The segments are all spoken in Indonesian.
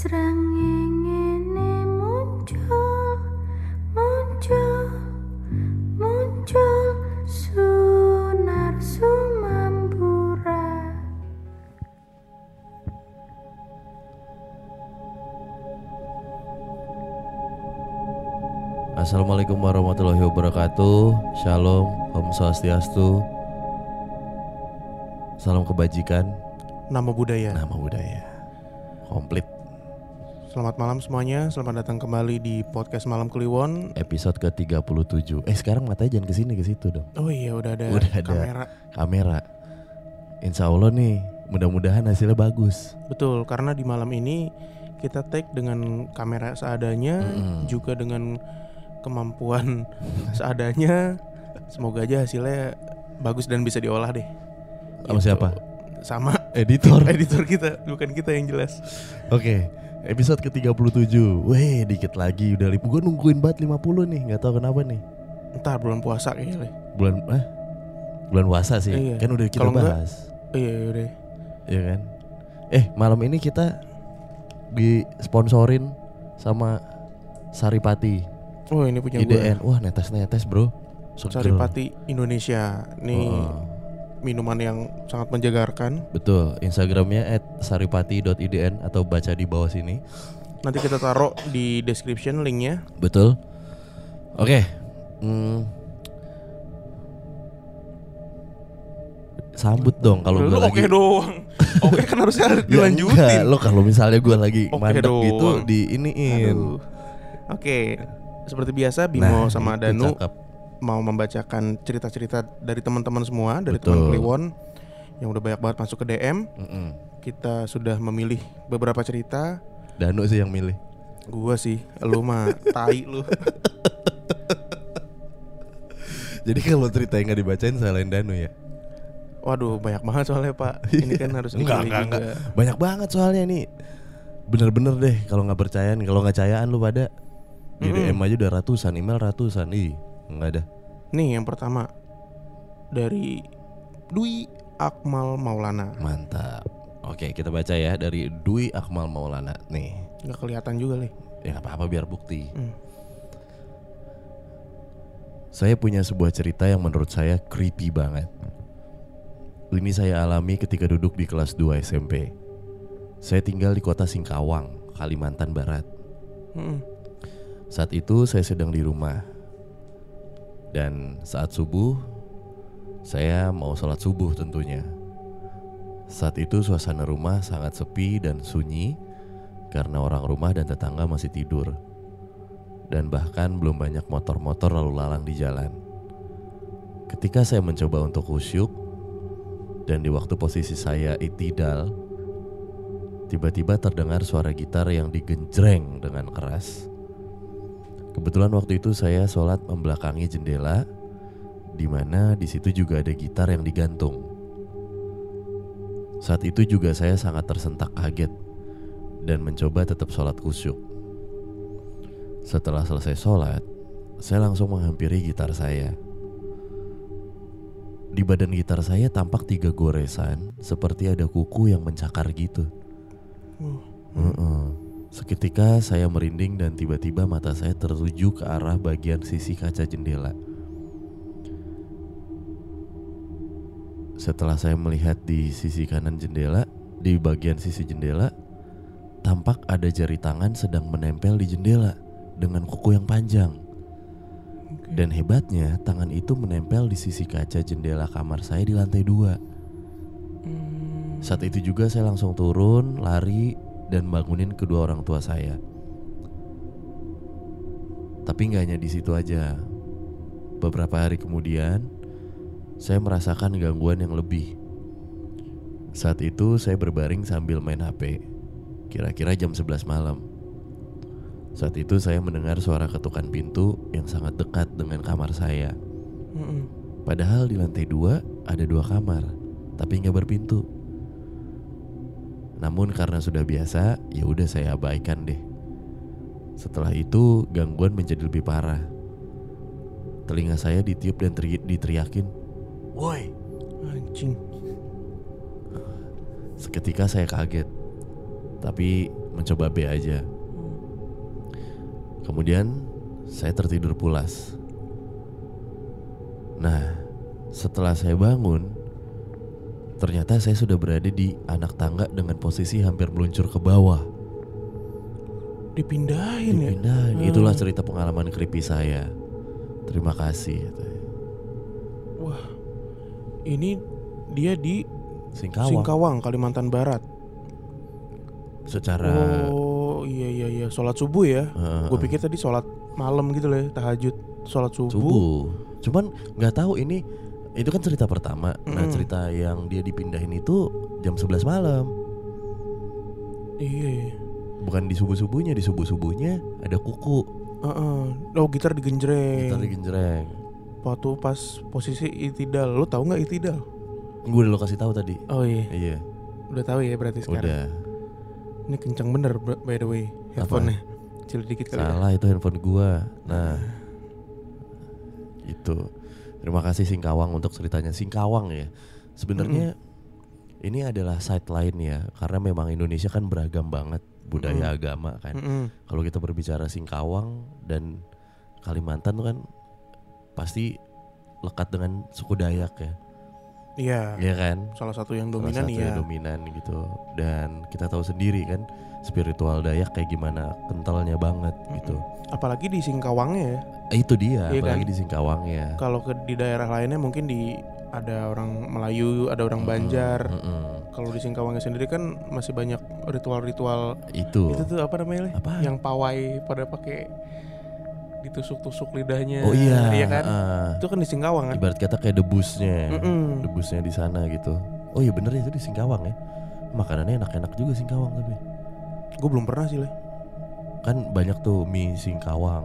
Srengenge muncul, muncul, muncul Sunar Sumambura. Assalamualaikum warahmatullahi wabarakatuh. Shalom, Om Swastiastu. Salam kebajikan, Nama budaya. nama budaya Komplit Selamat malam semuanya. Selamat datang kembali di podcast Malam Kliwon. episode ke-37 Eh sekarang matanya jangan ke sini ke situ dong Oh iya udah ada Udah ada. kamera. Kamera Insya Allah nih mudah-mudahan hasilnya bagus Betul, karena di malam ini kita take dengan kamera seadanya, Mm-mm. juga dengan kemampuan seadanya. Semoga aja hasilnya bagus dan bisa diolah deh. Sama Gitu. siapa? Sama Editor editor kita, bukan kita yang jelas. Oke Episode ke-37 Weh dikit lagi udah lip Gue nungguin banget 50 nih Gak tahu kenapa nih Entar bulan puasa kayaknya. Le. Bulan eh? Bulan puasa sih Iya. Kan udah kita enggak- bahas Oh, iya udah. Iya kan Eh malam ini kita Disponsorin Sama Saripati Oh ini punya gue. IDN Wah netes-netes bro Seger. Saripati Indonesia. Nih Oh, minuman yang sangat menjagarkan. Betul Instagramnya at saripati.idn Atau baca di bawah sini Nanti kita taruh di description linknya. Betul Oke Hmm. Sambut dong kalau gue oke lagi doang. Oke kan harusnya Ya dilanjutin. enggak, lo kalau misalnya gue lagi Oke mandek gitu doang. di iniin. Oke. Seperti biasa Bimo sama itu Danu cakep. Mau membacakan cerita-cerita dari teman-teman semua, dari Betul. teman Kliwon yang udah banyak banget masuk ke DM. Mm-mm. Kita sudah memilih beberapa cerita. Danu sih yang milih. Gua sih, lu mah tai lu. Jadi kalau cerita yang nggak dibacain selain Danu ya. Waduh, banyak banget soalnya, Pak. Ini kan harus Enggak, enggak, juga. enggak. Banyak banget soalnya nih. Bener-bener deh kalau nggak percayaan, kalau nggak cayaan lu pada di Mm-mm. DM aja udah ratusan, email ratusan. Ih, enggak ada. Nih yang pertama dari Dwi Akmal Maulana. Mantap. Oke, kita baca ya dari Dwi Akmal Maulana nih. Nggak kelihatan juga nih. Ya apa-apa biar bukti. Hmm. Saya punya sebuah cerita yang menurut saya creepy banget. Ini saya alami ketika duduk di kelas 2 SMP. Saya tinggal di kota Singkawang, Kalimantan Barat. Mm-mm. Saat itu saya sedang di rumah. Dan saat subuh, saya mau sholat subuh tentunya. Saat itu suasana rumah sangat sepi dan sunyi karena orang rumah dan tetangga masih tidur. Dan bahkan belum banyak motor-motor lalu lalang di jalan. Ketika saya mencoba untuk khusyuk dan di waktu posisi saya itidal, tiba-tiba terdengar suara gitar yang digenjreng dengan keras. Kebetulan waktu itu saya sholat membelakangi jendela, di mana di situ juga ada gitar yang digantung. Saat itu juga saya sangat tersentak kaget dan mencoba tetap sholat khusyuk. Setelah selesai sholat, saya langsung menghampiri gitar saya. Di badan gitar saya tampak tiga goresan, seperti ada kuku yang mencakar gitu. Uh, Heeh. Seketika saya merinding dan tiba-tiba mata saya tertuju ke arah bagian sisi kaca jendela. Setelah saya melihat di sisi kanan jendela, di bagian sisi jendela, tampak ada jari tangan sedang menempel di jendela dengan kuku yang panjang. Dan hebatnya, tangan itu menempel di sisi kaca jendela kamar saya di lantai dua. Hmm. Saat itu juga saya langsung turun, lari, dan bangunin kedua orang tua saya. Tapi nggak hanya di situ aja. Beberapa hari kemudian, saya merasakan gangguan yang lebih. Saat itu saya berbaring sambil main HP. Kira-kira jam 11 malam. Saat itu saya mendengar suara ketukan pintu yang sangat dekat dengan kamar saya. Padahal di lantai dua ada dua kamar, tapi nggak berpintu. Namun karena sudah biasa, ya udah saya abaikan deh. Setelah itu gangguan menjadi lebih parah. Telinga saya ditiup dan teri- diteriakin, "Woi!" Anjing. Seketika saya kaget. Tapi mencoba B aja. Kemudian saya tertidur pulas. Nah, setelah saya bangun, ternyata saya sudah berada di anak tangga dengan posisi hampir meluncur ke bawah. Dipindahin ya. Dipindahin. Itulah cerita pengalaman creepy saya. Terima kasih. Wah. Ini dia di Singkawang. Singkawang, Kalimantan Barat. Secara Oh iya iya iya, sholat subuh ya. eh, Gue pikir tadi sholat malam gitu loh, ya, tahajud, sholat subuh. subuh. Cuman nggak tahu ini itu kan cerita pertama. Nah, Mm-mm. cerita yang dia dipindahin itu jam 11 malam. Iya. Bukan di subuh-subuhnya, di subuh-subuhnya ada kuku. Heeh. Oh gitar digenjreng. Kita di genjreng. Waktu pas posisi itidal, lo tau nggak itidal? Gue udah lo kasih tahu tadi. Oh iya, Iya, udah tahu ya berarti sekarang. udah. Ini kencang bener by the way, headphone-nya. Kecil dikit kali. ya. Salah itu handphone gua. Nah, itu. Terima kasih Singkawang untuk ceritanya. Singkawang ya. Sebenarnya ini adalah side lain ya, karena memang Indonesia kan beragam banget budaya agama kan. Mm-mm. Kalau kita berbicara Singkawang dan Kalimantan tuh kan pasti lekat dengan suku Dayak ya. Iya. Iya kan? Salah satu yang Salah dominan satu ya. yang dominan gitu. Dan kita tahu sendiri kan spiritual Dayak kayak gimana kentalnya banget gitu. Apalagi di Singkawangnya ya. Itu dia, Iya apalagi kan? di Singkawangnya. Kalau ke di daerah lainnya mungkin di ada orang Melayu, ada orang Banjar. Mm-mm. Kalau di Singkawangnya sendiri kan masih banyak ritual-ritual Itu. itu tuh apa namanya? Apaan? Yang pawai pada pakai ditusuk-tusuk lidahnya. Oh iya, Iya kan? ah. Itu kan di Singkawang kan? Ibarat kata kayak debusnya, Mm-mm. debusnya di sana gitu. Oh iya bener ya itu di Singkawang ya. Makanannya enak-enak juga Singkawang tapi. Gue belum pernah sih, Le. Kan banyak tuh mie Singkawang.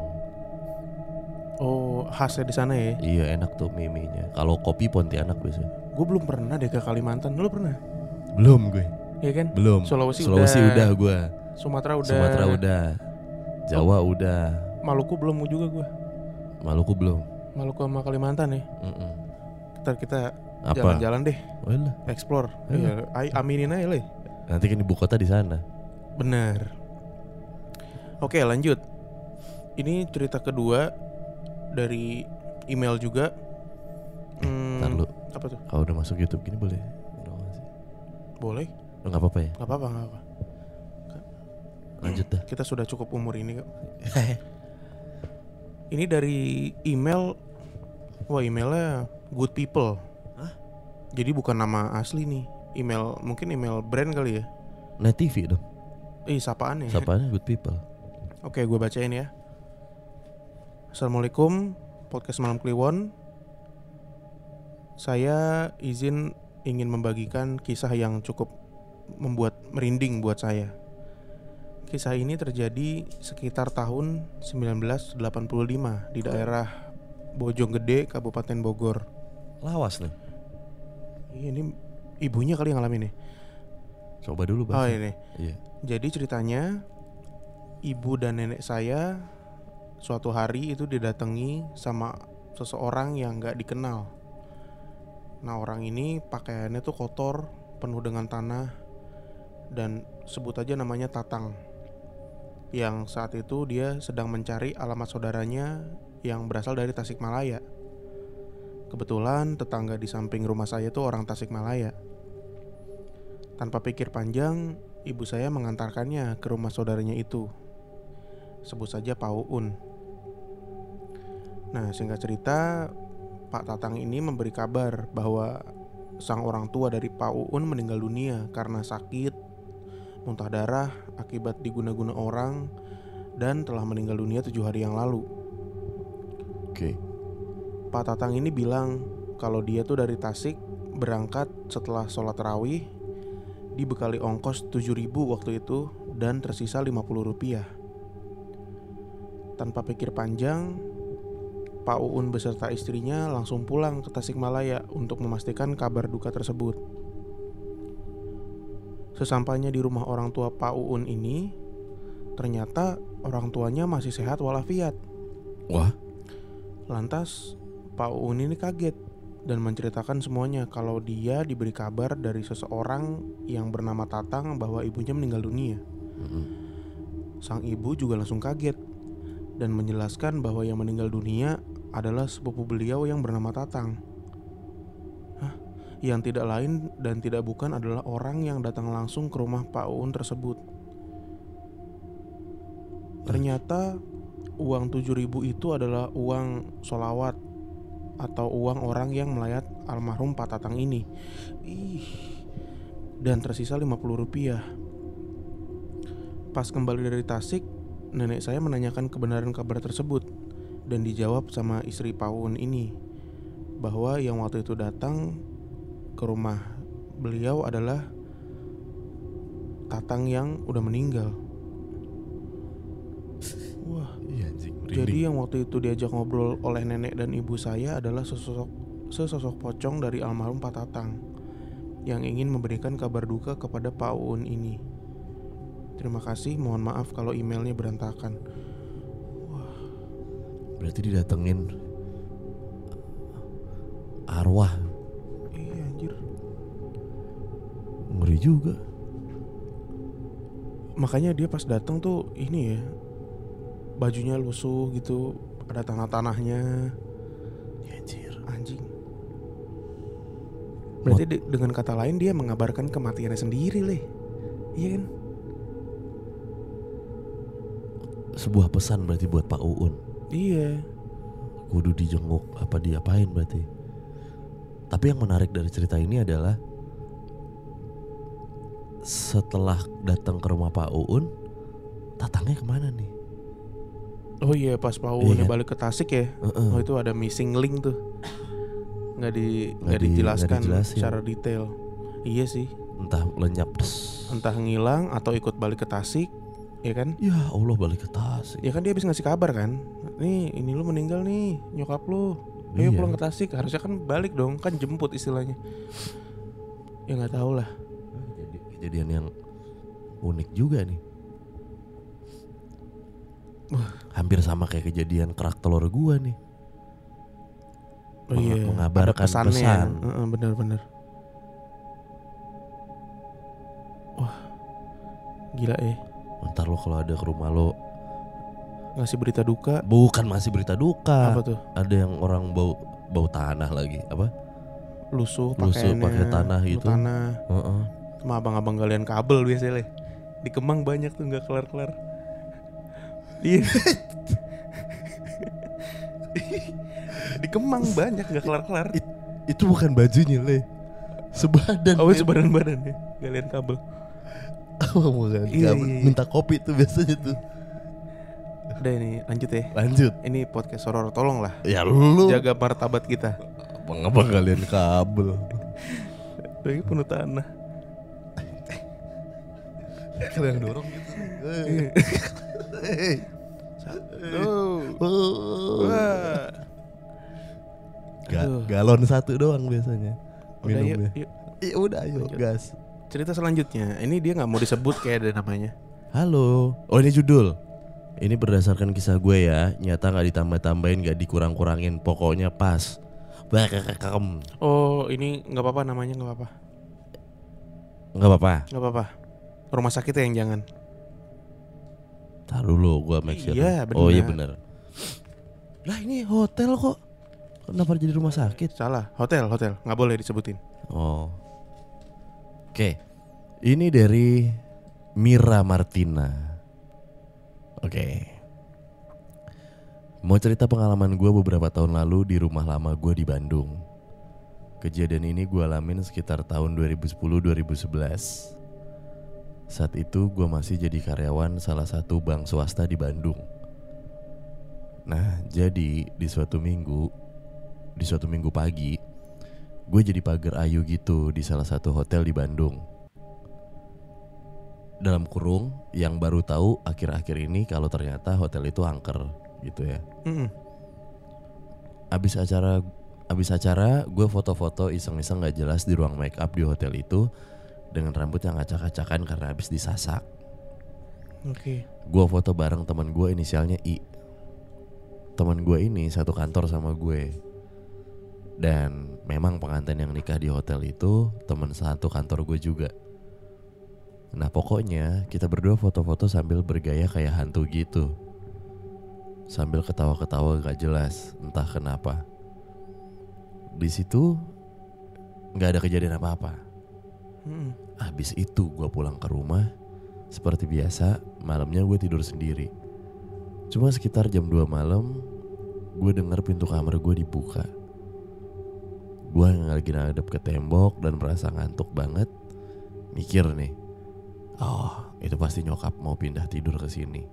Oh, khasnya di sana ya. Iya enak tuh mie-nya. Kalau kopi Pontianak biasanya. Gue belum pernah deh ke Kalimantan. Lu pernah? Belum gue. Iya kan? Belum. Sulawesi Sulawesi udah. udah, gue. Sumatera udah. Sumatera udah. Jawa udah. Maluku belum juga gue. Maluku belum. Maluku sama Kalimantan ya. Mm-mm. Ntar kita Apa? jalan-jalan deh, Oh, iya. explore. Iya, ay- aminin aja, Le. Nanti kan ibu kota di sana. Bener. Oke, lanjut. Ini cerita kedua dari email juga. Hmm, Ntar lu Apa tuh? kalau udah masuk YouTube gini boleh. Boleh? Oh, nggak apa-apa ya. Gak apa-apa, gak apa. Lanjut dah. Kita sudah cukup umur ini kok. ini dari email. Wah, emailnya good people. Hah? Jadi bukan nama asli nih. Email mungkin email brand kali ya. Net TV dong. Eh, sapaan ya? Sapanya good people. Oke, gue bacain ya. Assalamualaikum, podcast Malam Kliwon. Saya izin ingin membagikan kisah yang cukup membuat merinding buat saya. Kisah ini terjadi sekitar tahun 1985 di daerah Bojonggede, Kabupaten Bogor. Lawas nih. Iya, Ini ibunya kali yang ngalamin nih. Coba dulu Oh bang. ini. Iya. Jadi ceritanya ibu dan nenek saya suatu hari itu didatangi sama seseorang yang nggak dikenal. Nah orang ini pakaiannya tuh kotor, penuh dengan tanah dan sebut aja namanya Tatang. Yang saat itu dia sedang mencari alamat saudaranya yang berasal dari Tasikmalaya. Kebetulan tetangga di samping rumah saya tuh orang Tasikmalaya. Tanpa pikir panjang, ibu saya mengantarkannya ke rumah saudaranya itu. Sebut saja Pak Uun. Nah, singkat cerita, Pak Tatang ini memberi kabar bahwa sang orang tua dari Pak Uun meninggal dunia karena sakit, muntah darah akibat diguna-guna orang, dan telah meninggal dunia tujuh hari yang lalu. Oke. Pak Tatang ini bilang kalau dia tuh dari Tasik berangkat setelah sholat rawih dibekali ongkos 7000 waktu itu dan tersisa 50 rupiah. Tanpa pikir panjang, Pak Uun beserta istrinya langsung pulang ke Tasikmalaya untuk memastikan kabar duka tersebut. Sesampainya di rumah orang tua Pak Uun ini, ternyata orang tuanya masih sehat walafiat. Wah. Lantas Pak Uun ini kaget dan menceritakan semuanya kalau dia diberi kabar dari seseorang yang bernama Tatang bahwa ibunya meninggal dunia. Sang ibu juga langsung kaget dan menjelaskan bahwa yang meninggal dunia adalah sepupu beliau yang bernama Tatang. Yang tidak lain dan tidak bukan adalah orang yang datang langsung ke rumah Pak Uun tersebut. Ternyata uang 7000 itu adalah uang solawat atau uang orang yang melayat almarhum Pak Tatang ini. Ih. Dan tersisa 50 rupiah. Pas kembali dari Tasik, nenek saya menanyakan kebenaran kabar tersebut dan dijawab sama istri Paun ini bahwa yang waktu itu datang ke rumah beliau adalah Tatang yang udah meninggal. Wah, Iya anjing. jadi yang waktu itu diajak ngobrol oleh nenek dan ibu saya adalah sesosok sesosok pocong dari almarhum Pak Tatang yang ingin memberikan kabar duka kepada Pak Uun ini. Terima kasih, mohon maaf kalau emailnya berantakan. berarti didatengin arwah ngeri juga. Makanya dia pas datang tuh ini ya bajunya lusuh gitu, ada tanah-tanahnya. Anjir. Anjing. Berarti de- dengan kata lain dia mengabarkan kematiannya sendiri, leh. Iya kan? Sebuah pesan berarti buat Pak Uun. Iya. Kudu dijenguk apa diapain berarti. Tapi yang menarik dari cerita ini adalah setelah datang ke rumah Pak Uun, tatangnya ke mana nih? Oh iya pas Pak Iya Uun kan? balik ke Tasik ya. Heeh. Oh itu ada missing link tuh. Nggak di Nggak nggak di- dijelaskan dijelasin. secara detail. Iya sih. Entah lenyap. des. Entah ngilang atau ikut balik ke Tasik, ya kan? Ya Allah balik ke Tasik. Ya kan dia habis ngasih kabar kan. Nih ini lu meninggal nih nyokap lu. Ayo Iya. pulang ke Tasik. Harusnya kan balik dong, kan jemput istilahnya. Ya nggak tahu lah. Jadi kejadian yang unik juga nih. Hampir sama kayak kejadian kerak telur gua nih. Oh Meng- iya. mengabarkan ada pesannya. pesan. Heeh, bener-bener. Wah, gila eh. Ntar lo kalau ada ke rumah lo Ngasih berita duka. bukan masih berita duka. Apa tuh? Ada yang orang bau bau tanah lagi. Apa? Lusuh, Lusuh pakai tanah gitu. Tanah. Heeh. Sama abang-abang galian kabel biasanya leh. Di Kemang banyak tuh nggak kelar-kelar. Iya. Di Kemang banyak nggak kelar-kelar. Itu bukan bajunya le. Sebadan. Oh, itu badan-badan ya, galian kabel. Oh, bukan. Iya, Kabel. iya, iya. Minta kopi tuh biasanya tuh. Udah ini lanjut ya. Lanjut. Ini podcast horor tolong lah. Ya lu. Jaga martabat kita. Abang-abang kalian kabel. Lagi penuh tanah. Kalian dorong gitu. Wah. Ga- galon satu doang biasanya Udah yuk, minumnya. yuk. Iya udah ayo Lanjut. gas. Cerita selanjutnya. Ini dia nggak mau disebut kayak ada namanya. Halo. Oh ini judul. Ini berdasarkan kisah gue ya. Nyata nggak ditambah-tambahin, nggak dikurang-kurangin. Pokoknya pas. Bakem. Oh, ini nggak apa-apa namanya nggak apa-apa. Nggak apa-apa. Nggak apa-apa. Rumah sakitnya yang jangan. Taruh dulu gue make sure. Iya, Oh iya benar. bener. Lah ini hotel kok. Kenapa jadi rumah sakit? Salah. Hotel, hotel. Nggak boleh disebutin. Oh. Oke. Ini dari Mira Martina. Oke. Mau cerita pengalaman gue beberapa tahun lalu di rumah lama gue di Bandung. Kejadian ini gue alamin sekitar tahun 2010-2011. Saat itu gue masih jadi karyawan salah satu bank swasta di Bandung. Nah, jadi di suatu minggu, di suatu minggu pagi, gue jadi pagar ayu gitu di salah satu hotel di Bandung. Dalam kurung, yang baru tahu akhir-akhir ini kalau ternyata hotel itu angker gitu ya. Mm-mm. Abis acara, abis acara, gue foto-foto iseng-iseng gak jelas di ruang make up di hotel itu dengan rambut yang acak-acakan karena habis disasak. Oke. Gue foto bareng teman gue inisialnya I. Teman gue ini satu kantor sama gue. Dan memang pengantin yang nikah di hotel itu teman satu kantor gue juga. Nah pokoknya kita berdua foto-foto sambil bergaya kayak hantu gitu Sambil ketawa-ketawa gak jelas entah kenapa Di situ nggak ada kejadian apa-apa Mm-mm. Habis itu gue pulang ke rumah. Seperti biasa malamnya gue tidur sendiri. Cuma sekitar jam 2 malam Gue denger pintu kamar gue dibuka. Gue yang lagi ngadep ke tembok dan merasa ngantuk banget. Mikir nih Oh itu pasti nyokap mau pindah tidur ke sini.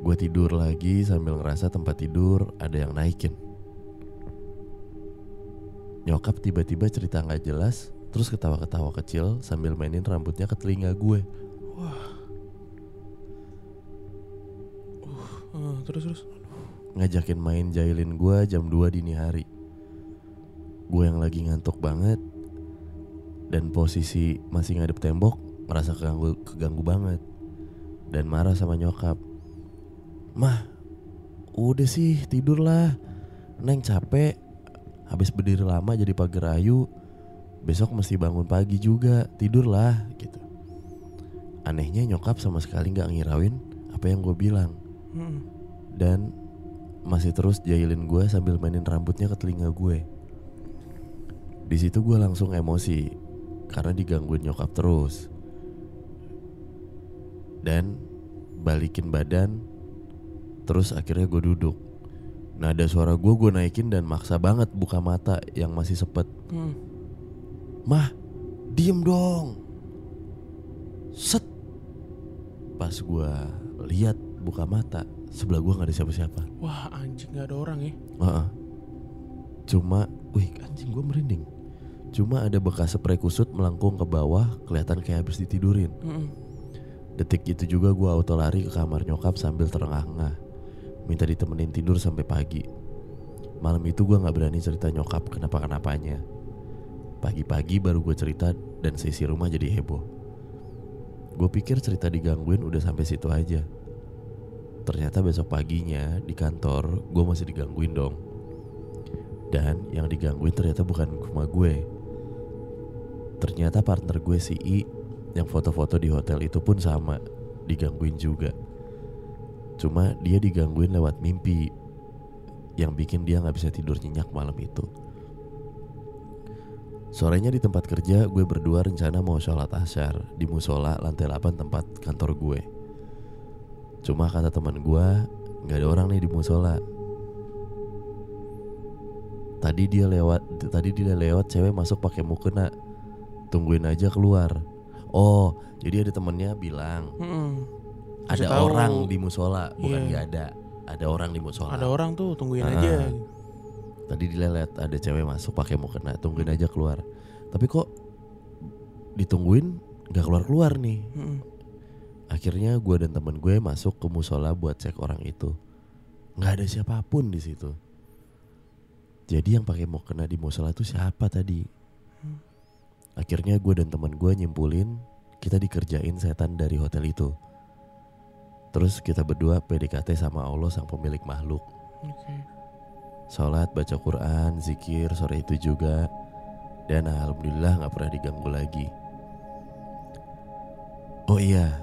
Gue tidur lagi sambil ngerasa tempat tidur ada yang naikin. Nyokap tiba-tiba cerita nggak jelas Terus ketawa-ketawa kecil sambil mainin rambutnya ke telinga gue Eh, terus terus. ngajakin main jailin gue jam 2 dini hari. Gue yang lagi ngantuk banget dan posisi masih ngadep tembok merasa keganggu, keganggu banget dan marah sama nyokap. Mah, udah sih tidurlah. Neng capek, habis berdiri lama jadi pagar ayu. Besok mesti bangun pagi juga, tidurlah gitu. Anehnya nyokap sama sekali nggak ngirauin apa yang gue bilang Mm-mm. dan masih terus jailin gue sambil mainin rambutnya ke telinga gue. Di situ gue langsung emosi karena digangguin nyokap terus. Dan balikin badan, terus akhirnya gue duduk. Nada suara gue gue naikin dan maksa banget buka mata yang masih sepet. Mm. Mah, diem dong. Set. Pas gue lihat buka mata, sebelah gue nggak ada siapa-siapa. Wah anjing gak ada orang ya. Heeh. Cuma, wih anjing gue merinding. Cuma ada bekas spray kusut melengkung ke bawah, kelihatan kayak habis ditidurin. Mm-mm. Detik itu juga gue auto lari ke kamar nyokap sambil terengah-engah. Minta ditemenin tidur sampai pagi. Malam itu gue nggak berani cerita nyokap kenapa-kenapanya. Pagi-pagi baru gue cerita dan sisi rumah jadi heboh. Gue pikir cerita digangguin udah sampai situ aja. Ternyata besok paginya di kantor gue masih digangguin dong. Dan yang digangguin ternyata bukan cuma gue. Ternyata partner gue si I yang foto-foto di hotel itu pun sama, digangguin juga. Cuma dia digangguin lewat mimpi yang bikin dia nggak bisa tidur nyenyak malam itu. Sorenya di tempat kerja gue berdua rencana mau sholat asyar di musola lantai 8 tempat kantor gue. Cuma kata teman gue nggak ada orang nih di musola. Tadi dia lewat, tadi dia lewat cewek masuk pakai mukena. Tungguin aja keluar. Oh, jadi ada temennya bilang Mm-mm. ada Kasih tahu. orang di musola, bukan Iya. nggak ada. Ada orang di musola. Ada orang tuh tungguin Ah. aja. Tadi dilihat ada cewek masuk pakai mukena, tungguin aja keluar. Tapi kok ditungguin nggak keluar keluar nih. Mm-mm. Akhirnya gue dan temen gue masuk ke musola buat cek orang itu. Nggak ada siapa pun di situ. Jadi yang pakai mukena di musola itu siapa tadi? Akhirnya gue dan temen gue nyimpulin kita dikerjain setan dari hotel itu. Terus kita berdua PDKT sama Allah sang pemilik makhluk. Oke. Sholat, baca Quran, zikir sore itu juga. Dan Alhamdulillah gak pernah diganggu lagi. Oh iya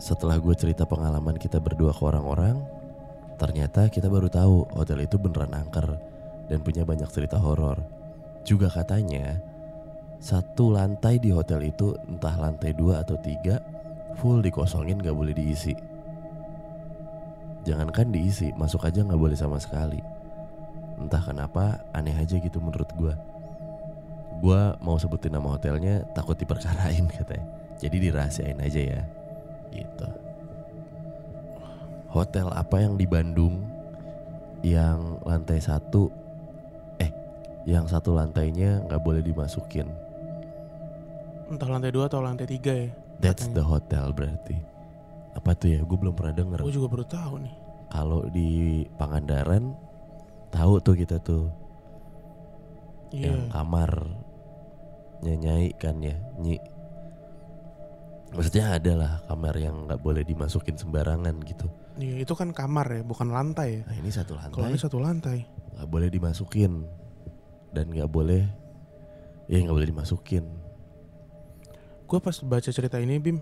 Setelah gue cerita pengalaman kita berdua ke orang-orang Ternyata kita baru tahu hotel itu beneran angker Dan punya banyak cerita horor. Juga katanya Satu lantai di hotel itu entah lantai dua atau tiga Full dikosongin gak boleh diisi. Jangankan diisi, masuk aja gak boleh sama sekali Entah kenapa aneh aja gitu menurut gua. Gua mau sebutin nama hotelnya takut diperkarain katanya. Jadi dirahasiain aja ya. Gitu. Hotel apa yang di Bandung yang lantai satu eh yang satu lantainya nggak boleh dimasukin. Entah lantai dua atau lantai tiga ya. That's Katanya. the hotel berarti. Apa tuh ya? Gue belum pernah denger. Gue juga baru tahu nih. Kalau di Pangandaran tahu tuh kita tuh. Iya. yang kamar nyai kan ya nyi. Maksudnya ada lah kamar yang nggak boleh dimasukin sembarangan gitu. Iya, itu kan kamar ya, bukan lantai ya. nah ini satu Kalau lantai ini satu lantai. nggak boleh dimasukin. Dan nggak boleh ya nggak boleh dimasukin. Gue pas baca cerita ini Bim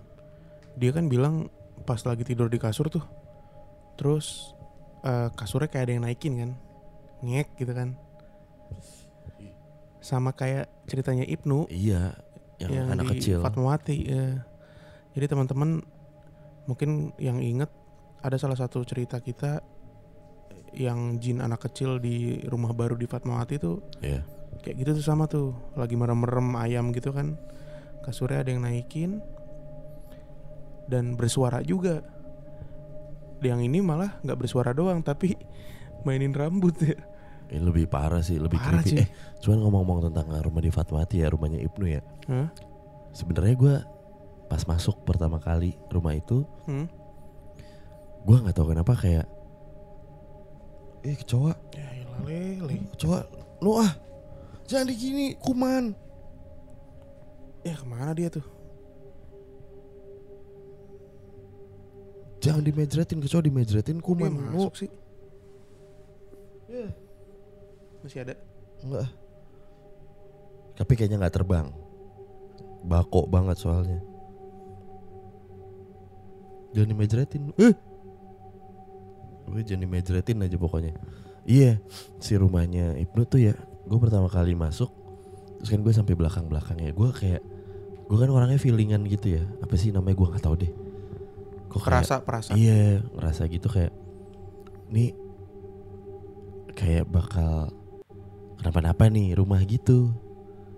dia kan bilang pas lagi tidur di kasur tuh terus eh, kasurnya kayak ada yang naikin kan ngek gitu kan sama kayak ceritanya Ibnu Iya, yang, anak di kecil. Fatmawati ya. jadi teman-teman mungkin yang inget ada salah satu cerita kita yang jin anak kecil di rumah baru di Fatmawati tuh Iya. kayak gitu tuh sama tuh lagi merem-merem ayam gitu kan kasurnya ada yang naikin dan bersuara juga yang ini malah nggak bersuara doang tapi mainin rambut ya Ini lebih parah sih, lebih Parah, creepy. cuy. Eh, cuman ngomong-ngomong tentang rumah di Fatmawati ya, rumahnya Ibnu ya. Hah? Sebenarnya gue pas masuk pertama kali rumah itu, Hmm? gue nggak tahu kenapa kayak, eh kecoa, ya lele kecoa, lu ah, jangan digini, kuman. ya ke mana dia tuh Jangan dimejretin, kecoa dimejretin, dia kuman. Lu, masuk sih masih ada enggak. Tapi kayaknya nggak terbang. Bako banget soalnya. Jangan dimejretin. Eh. Gue jangan dimejretin aja pokoknya. Iya, si rumahnya Ibnu tuh ya. Gue pertama kali masuk, terus kan gue sampai belakang belakangnya. Gue kayak, gue kan orangnya feelingan gitu ya. Apa sih namanya gue nggak tahu deh. Kok kayak- perasa perasa Iya, ngerasa gitu kayak nih kayak bakal kenapa-napa nih rumah gitu.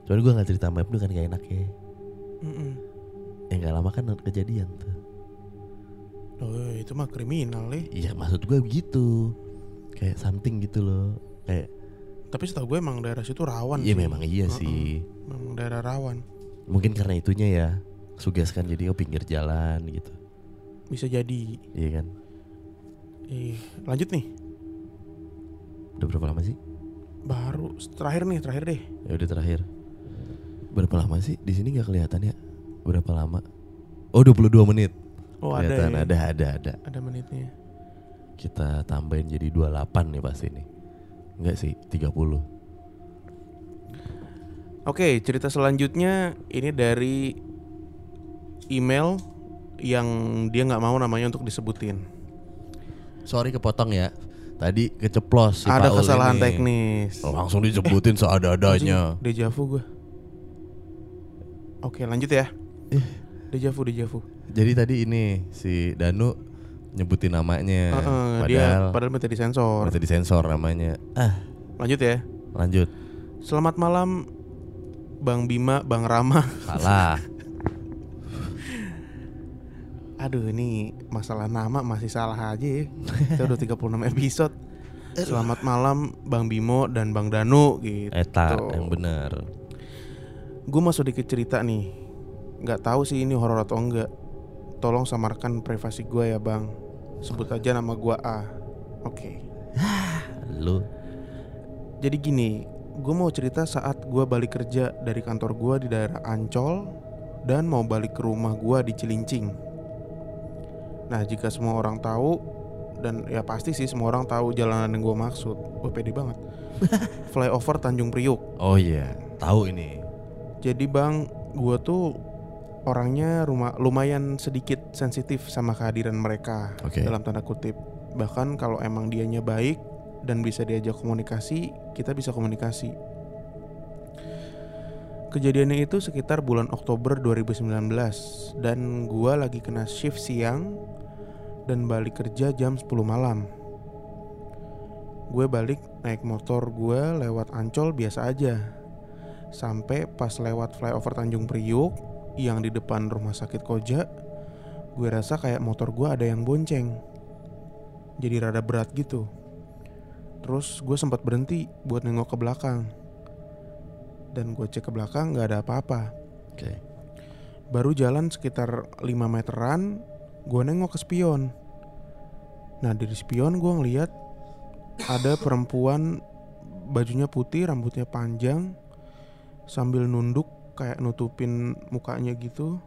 Cuman gue nggak cerita sama Ibnu kan gak enak ya. Mm-mm. Eh nggak lama kan kejadian tuh. oh itu mah kriminal nih Iya maksud gue begitu. Kayak something gitu loh. Kayak tapi setahu gue emang daerah situ rawan iya sih. memang iya Heeh. sih. memang daerah rawan Mungkin karena itunya ya. Sugeskan jadi oh pinggir jalan gitu. bisa jadi Iya kan. eh lanjut nih Udah berapa lama sih? Baru terakhir nih terakhir deh Ya udah terakhir. Berapa lama sih? Di sini nggak kelihatan ya. Berapa lama? Oh 22 menit. oh ada Kelihatan ya ada ada ada. ada menitnya Kita tambahin jadi 28 nih pasti nih. Enggak sih, 30. Oke, cerita selanjutnya ini dari email yang dia nggak mau namanya untuk disebutin. Sorry kepotong ya. Tadi keceplos si Ada Paul kesalahan ini. teknis. Langsung disebutin seada-adanya. Anjing, Dejavu gue. Oke, lanjut ya. Eh. Dejavu, dejavu. Jadi tadi ini si Danu nyebutin namanya. Dia Iya. padahal padahal minta disensor. minta disensor namanya. Ah, Lanjut ya. lanjut. Selamat malam Bang Bima, Bang Rama. Salah. Aduh, ini masalah nama masih salah aja ya. Kita udah 36 episode. Selamat malam Bang Bimo dan Bang Danu gitu. Eta yang benar. Gue mau sedikit cerita nih. Nggak tahu sih ini horor atau enggak. Tolong samarkan privasi gue ya bang. Sebut aja nama gue A. Oke. Lu Jadi gini, gue mau cerita saat gue balik kerja dari kantor gue di daerah Ancol dan mau balik ke rumah gue di Cilincing. Nah jika semua orang tahu dan ya pasti sih semua orang tahu jalanan yang gue maksud. Gue pede banget. Flyover Tanjung Priuk. Oh iya, tahu ini. Jadi bang, gue tuh orangnya rumah lumayan sedikit sensitif sama kehadiran mereka Oke. dalam tanda kutip. Bahkan kalau emang dianya baik dan bisa diajak komunikasi, kita bisa komunikasi. Kejadiannya itu sekitar bulan Oktober 2019 dan gua lagi kena shift siang dan balik kerja jam 10 malam. Gue balik naik motor gue lewat Ancol biasa aja. Sampai pas lewat flyover Tanjung Priuk yang di depan rumah sakit Koja, gue rasa kayak motor gue ada yang bonceng. Jadi rada berat gitu. Terus gue sempat berhenti buat nengok ke belakang. Dan gue cek ke belakang nggak ada apa-apa. Oke. Baru jalan sekitar 5 meteran, gue nengok ke spion. Nah dari spion gue ngeliat ada perempuan bajunya putih, rambutnya panjang, sambil nunduk kayak nutupin mukanya gitu.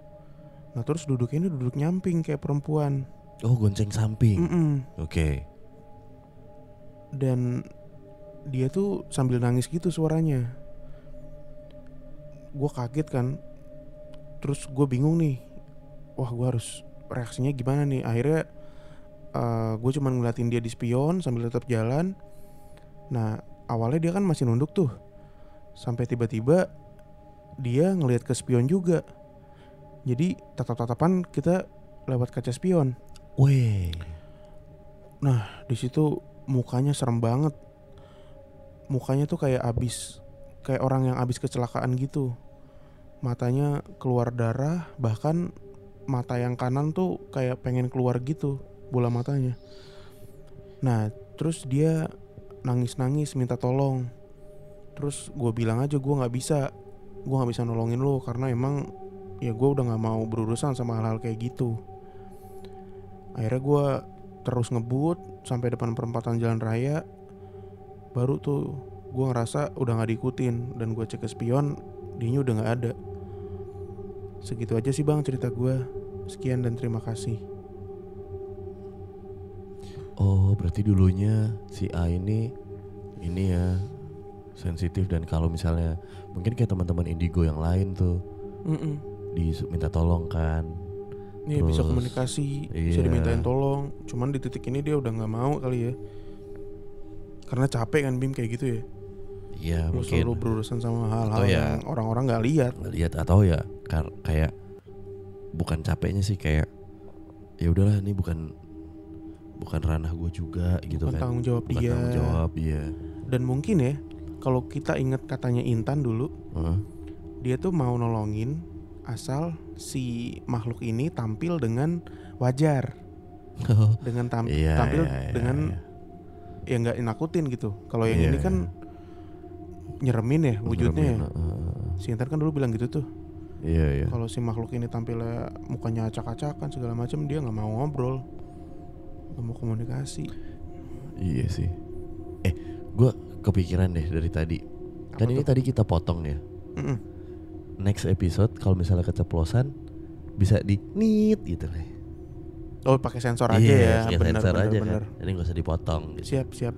Nah terus duduknya ini duduk nyamping kayak perempuan. Oh, gonceng samping. Mm-mm. Oke. Dan dia tuh sambil nangis gitu suaranya. Gue kaget kan. terus gue bingung nih wah gue harus reaksinya gimana nih? Akhirnya gue cuman ngeliatin dia di spion sambil tetap jalan. Nah awalnya dia kan masih nunduk tuh. Sampai tiba-tiba dia ngelihat ke spion juga. Jadi tatap-tatapan kita lewat kaca spion. Weh. di situ mukanya serem banget. Mukanya tuh kayak abis kayak orang yang abis kecelakaan gitu. Matanya keluar darah bahkan mata yang kanan tuh kayak pengen keluar gitu bola matanya. Nah terus dia nangis nangis minta tolong. Terus gue bilang aja gue nggak bisa gue nggak bisa nolongin lo karena emang ya gue udah nggak mau berurusan sama hal-hal kayak gitu. Akhirnya gue terus ngebut sampai depan perempatan jalan raya. Baru tuh gue ngerasa udah nggak diikutin dan gue cek ke spion dianya udah nggak ada segitu aja sih bang cerita gue sekian dan terima kasih Oh, berarti dulunya si A ini ini ya sensitif dan kalau misalnya mungkin kayak teman-teman indigo yang lain tuh Mm-mm. diminta tolong kan. Iya bisa komunikasi, bisa iya. dimintain tolong. Cuman di titik ini dia udah nggak mau kali ya. Karena capek kan Bim kayak gitu ya. Iya, mungkin selalu berurusan sama hal-hal Atau ya- yang orang-orang nggak lihat. lihat atau ya kar- kayak bukan capeknya sih kayak ya udahlah ini bukan bukan ranah gue juga gitu Bukan kan. tanggung jawab bukan dia. tanggung jawab iya. Dan mungkin ya kalau kita ingat katanya Intan dulu, Heeh. dia tuh mau nolongin asal si makhluk ini tampil dengan wajar, dengan tam- Iya, tampil iya, iya, dengan iya. ya nggak nakutin gitu. Kalau yang Iya, ini kan nyeremin ya wujudnya. ya. Nyeremin, heeh. Si Intan kan dulu bilang gitu tuh. Iya, iya. Kalau si makhluk ini tampilnya mukanya acak-acakan segala macam dia nggak mau ngobrol, nggak mau komunikasi. Iya sih. Eh, gue kepikiran deh dari tadi. Apa kan ini tuh? tadi kita potong ya. Mm-mm. Next episode kalau misalnya keceplosan bisa di nit gitu deh. Oh pakai sensor aja Iya, ya, pakai benar sensor benar aja benar. kan. Ini gak usah dipotong gitu. Siap siap.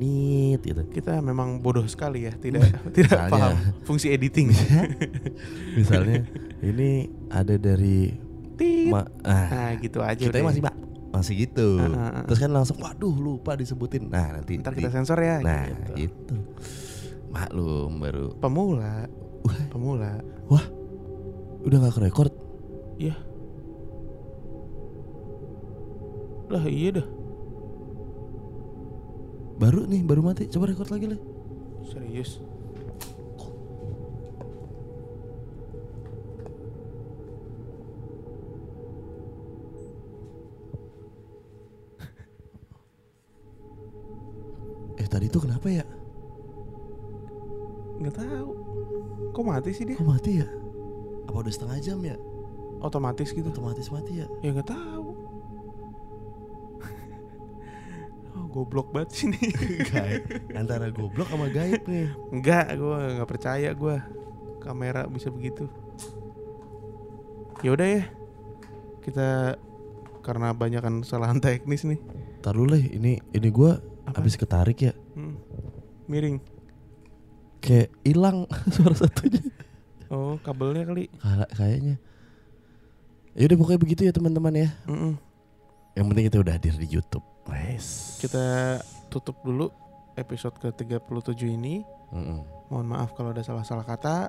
Nit gitu. Kita memang bodoh sekali ya, tidak tidak Misalnya. paham fungsi editing. Misalnya ini ada dari Tit. ma ah, Nah gitu aja. kita deh. masih Pak, masih gitu. Ah, ah, ah. Terus kan langsung waduh lupa disebutin. Nah, nanti Ntar di- kita sensor ya. Nah, gitu. gitu. Maklum baru. Pemula, Wah, pemula. udah gak kerekord. Lah iya dah. Baru nih, baru mati. Coba rekord lagi lah. Serius. Eh tadi tuh kenapa ya? Nggak tahu. Kok mati sih dia? Kok mati ya? Apa udah setengah jam ya? Otomatis gitu. Otomatis mati ya? Ya nggak tahu. Goblok banget. Gaib. Antara goblok sama gaib nih. Enggak, gue nggak percaya gue kamera bisa begitu. Ya udah ya, kita karena banyak kan kesalahan teknis nih. Ntar dulu lah, ini ini gua Apa? habis ketarik ya. Hmm. Miring. Kayak hilang suara satunya. Oh, kabelnya kali. Kayaknya. Ya udah pokoknya begitu ya teman-teman ya. Mm-mm. Yang penting kita udah hadir di YouTube. Nice. Kita tutup dulu episode ke-37 ini. Mm-mm. Mohon maaf kalau ada salah-salah kata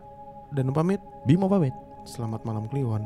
dan pamit. Bimo pamit. Selamat malam Kliwon.